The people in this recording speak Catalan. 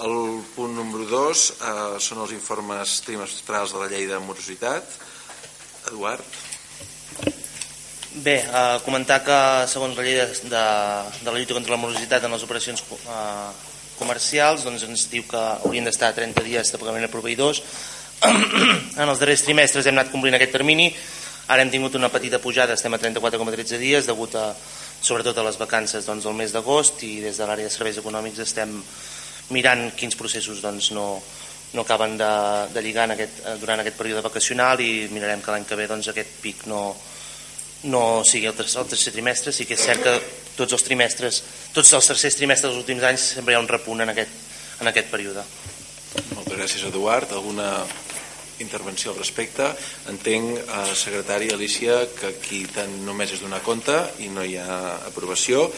El punt número 2 eh, són els informes trimestrals de la llei de morositat. Eduard. Bé, eh, comentar que segons la llei de, de, de la lluita contra la morositat en les operacions eh, comercials doncs ens diu que haurien d'estar 30 dies de pagament a proveïdors. en els darrers trimestres hem anat complint aquest termini, ara hem tingut una petita pujada, estem a 34,13 dies degut a, sobretot a les vacances doncs, del mes d'agost i des de l'àrea de serveis econòmics estem mirant quins processos doncs, no, no acaben de, de lligar en aquest, eh, durant aquest període vacacional i mirarem que l'any que ve doncs, aquest pic no, no sigui el tercer, el tercer trimestre, sí que és cert que tots els trimestres, tots els tercers trimestres dels últims anys sempre hi ha un repunt en aquest, en aquest període. Moltes gràcies, Eduard. Alguna intervenció al respecte? Entenc, eh, secretari Alicia, que aquí tant només és donar compte i no hi ha aprovació.